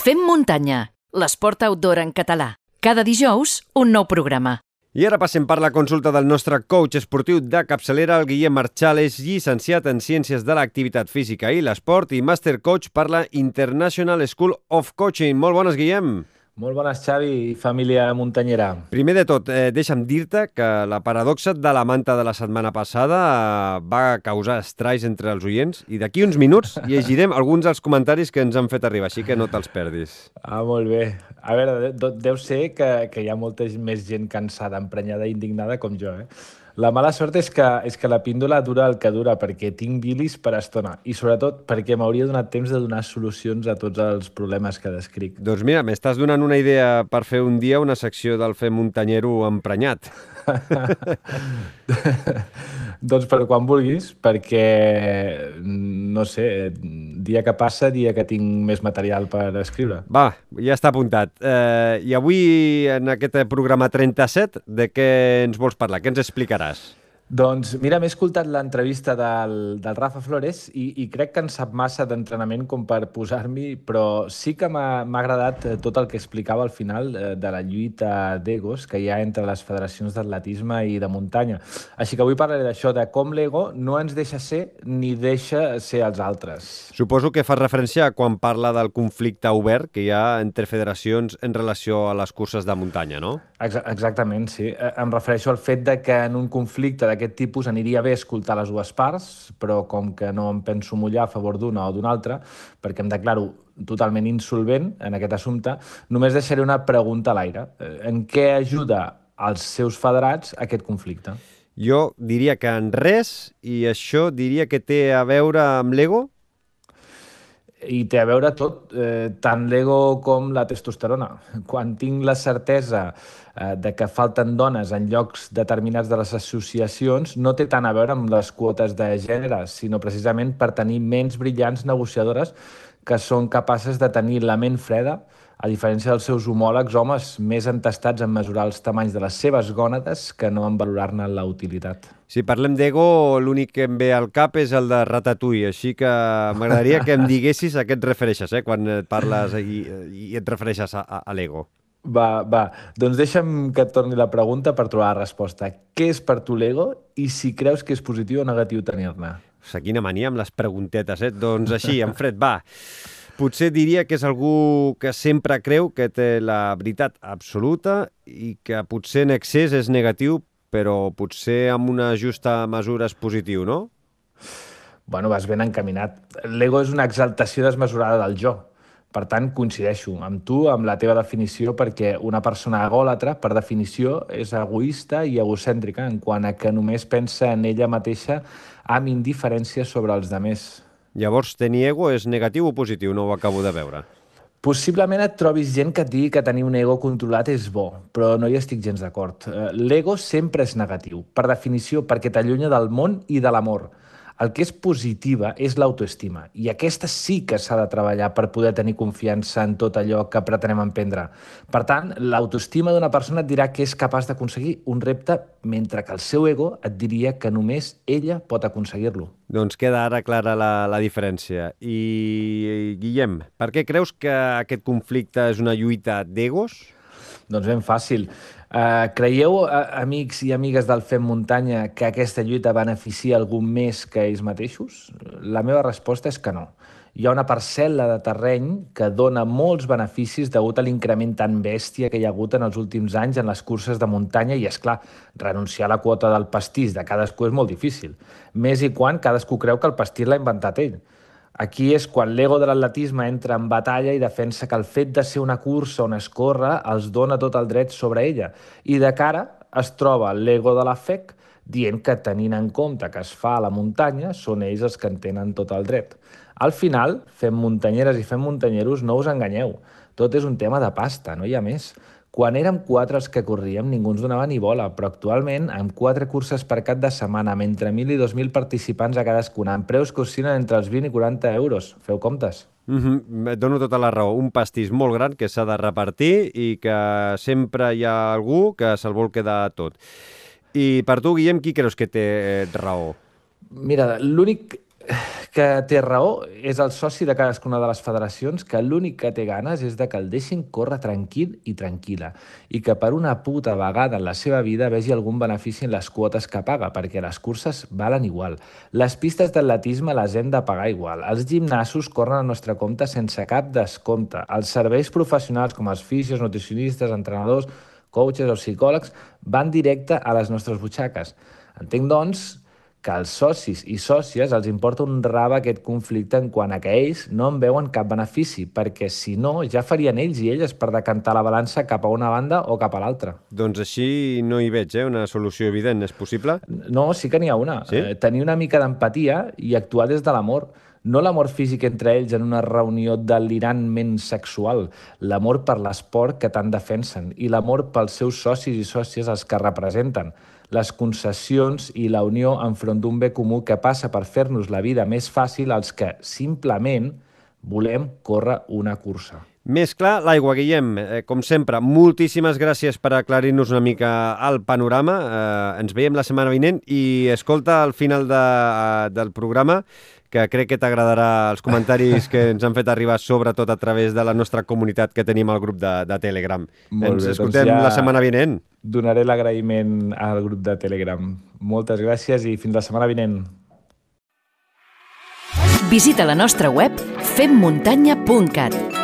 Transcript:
Fem muntanya, l'esport outdoor en català. Cada dijous, un nou programa. I ara passem per la consulta del nostre coach esportiu de capçalera, el Guillem Marchal, és llicenciat en Ciències de l'Activitat Física i l'Esport i Master Coach per la International School of Coaching. Molt bones, Guillem. Molt bones, Xavi i família muntanyera. Primer de tot, eh, deixa'm dir-te que la paradoxa de la manta de la setmana passada eh, va causar estralls entre els oients i d'aquí uns minuts llegirem alguns dels comentaris que ens han fet arribar, així que no te'ls perdis. Ah, molt bé. A veure, de, deu ser que, que hi ha molta més gent cansada, emprenyada i indignada com jo, eh? La mala sort és que, és que la píndola dura el que dura, perquè tinc bilis per estona i sobretot perquè m'hauria donat temps de donar solucions a tots els problemes que descric. Doncs mira, m'estàs donant una idea per fer un dia una secció del Fer Muntanyero emprenyat. doncs per quan vulguis, perquè, no sé, dia que passa, dia que tinc més material per escriure. Va, ja està apuntat. Eh, I avui, en aquest programa 37, de què ens vols parlar? Què ens explicaràs? Doncs mira, m'he escoltat l'entrevista del, del Rafa Flores i, i crec que en sap massa d'entrenament com per posar-m'hi, però sí que m'ha agradat eh, tot el que explicava al final eh, de la lluita d'egos que hi ha entre les federacions d'atletisme i de muntanya. Així que avui parlaré d'això, de com l'ego no ens deixa ser ni deixa ser els altres. Suposo que fa referència quan parla del conflicte obert que hi ha entre federacions en relació a les curses de muntanya, no? Exactament, sí. Eh, em refereixo al fet de que en un conflicte d'aquest tipus aniria bé escoltar les dues parts, però com que no em penso mullar a favor d'una o d'una altra, perquè em declaro totalment insolvent en aquest assumpte, només deixaré una pregunta a l'aire. Eh, en què ajuda als seus federats aquest conflicte? Jo diria que en res, i això diria que té a veure amb l'ego? I té a veure tot, eh, tant l'ego com la testosterona. Quan tinc la certesa eh, de que falten dones en llocs determinats de les associacions, no té tant a veure amb les quotes de gènere, sinó precisament per tenir menys brillants negociadores que són capaces de tenir la ment freda, a diferència dels seus homòlegs homes més entestats en mesurar els tamanys de les seves gònades que no en valorar-ne la utilitat. Si parlem d'ego, l'únic que em ve al cap és el de Ratatouille, així que m'agradaria que em diguessis a què et refereixes, eh, quan et parles i, i et refereixes a, a, a l'ego. Va, va. Doncs deixa'm que et torni la pregunta per trobar la resposta. Què és per tu l'ego i si creus que és positiu o negatiu tenir-ne? Quina mania amb les preguntetes, eh? Doncs així, en fred, va. Potser diria que és algú que sempre creu que té la veritat absoluta i que potser en excés és negatiu, però potser amb una justa mesura és positiu, no? Bueno, vas ben encaminat. L'ego és una exaltació desmesurada del jo. Per tant, coincideixo amb tu, amb la teva definició, perquè una persona egòlatra, per definició, és egoista i egocèntrica en quant a que només pensa en ella mateixa amb indiferència sobre els demés. Llavors, tenir ego és negatiu o positiu? No ho acabo de veure. Possiblement et trobis gent que et digui que tenir un ego controlat és bo, però no hi estic gens d'acord. Eh, l'ego sempre és negatiu, per definició, perquè t'allunya del món i de l'amor. El que és positiva és l'autoestima, i aquesta sí que s'ha de treballar per poder tenir confiança en tot allò que pretenem emprendre. Per tant, l'autoestima d'una persona et dirà que és capaç d'aconseguir un repte, mentre que el seu ego et diria que només ella pot aconseguir-lo. Doncs queda ara clara la, la diferència. I, Guillem, per què creus que aquest conflicte és una lluita d'egos? Doncs ben fàcil. Uh, creieu, uh, amics i amigues del Fem Muntanya, que aquesta lluita beneficia algú més que ells mateixos? La meva resposta és que no. Hi ha una parcel·la de terreny que dona molts beneficis degut a l'increment tan bèstia que hi ha hagut en els últims anys en les curses de muntanya i, és clar, renunciar a la quota del pastís de cadascú és molt difícil. Més i quan cadascú creu que el pastís l'ha inventat ell. Aquí és quan l'ego de l'atletisme entra en batalla i defensa que el fet de ser una cursa on es corre els dona tot el dret sobre ella. I de cara es troba l'ego de la FEC dient que tenint en compte que es fa a la muntanya són ells els que en tenen tot el dret. Al final, fem muntanyeres i fem muntanyeros, no us enganyeu. Tot és un tema de pasta, no hi ha més. Quan érem quatre els que corríem, ningú ens donava ni bola, però actualment, amb quatre curses per cap de setmana, amb entre 1.000 i 2.000 participants a cadascuna, amb preus que oscil·len entre els 20 i 40 euros. Feu comptes. Mm -hmm. Et dono tota la raó. Un pastís molt gran que s'ha de repartir i que sempre hi ha algú que se'l vol quedar tot. I per tu, Guillem, qui creus que té raó? Mira, l'únic que té raó és el soci de cadascuna de les federacions que l'únic que té ganes és de que el deixin córrer tranquil i tranquil·la i que per una puta vegada en la seva vida vegi algun benefici en les quotes que paga, perquè les curses valen igual. Les pistes d'atletisme les hem de pagar igual. Els gimnasos corren al nostre compte sense cap descompte. Els serveis professionals com els fisios, nutricionistes, entrenadors, coaches o psicòlegs van directe a les nostres butxaques. Entenc, doncs, que als socis i sòcies els importa un raba aquest conflicte en quant a que ells no en veuen cap benefici, perquè si no ja farien ells i elles per decantar la balança cap a una banda o cap a l'altra. Doncs així no hi veig, eh? Una solució evident. És possible? No, sí que n'hi ha una. Sí? Eh, tenir una mica d'empatia i actuar des de l'amor. No l'amor físic entre ells en una reunió delirantment sexual, l'amor per l'esport que tant defensen i l'amor pels seus socis i sòcies els que representen les concessions i la unió enfront d'un bé comú que passa per fer-nos la vida més fàcil als que simplement volem córrer una cursa. Més clar, l'aigua, Guillem. Eh, com sempre, moltíssimes gràcies per aclarir-nos una mica el panorama. Eh, ens veiem la setmana vinent i escolta al final de, eh, del programa que crec que t'agradarà els comentaris que ens han fet arribar, sobretot a través de la nostra comunitat que tenim al grup de, de Telegram. Molt ens bé, escoltem doncs ja- la setmana vinent. Donaré l'agraïment al grup de Telegram. Moltes gràcies i fins la setmana vinent. Visita la nostra web femmuntanya.cat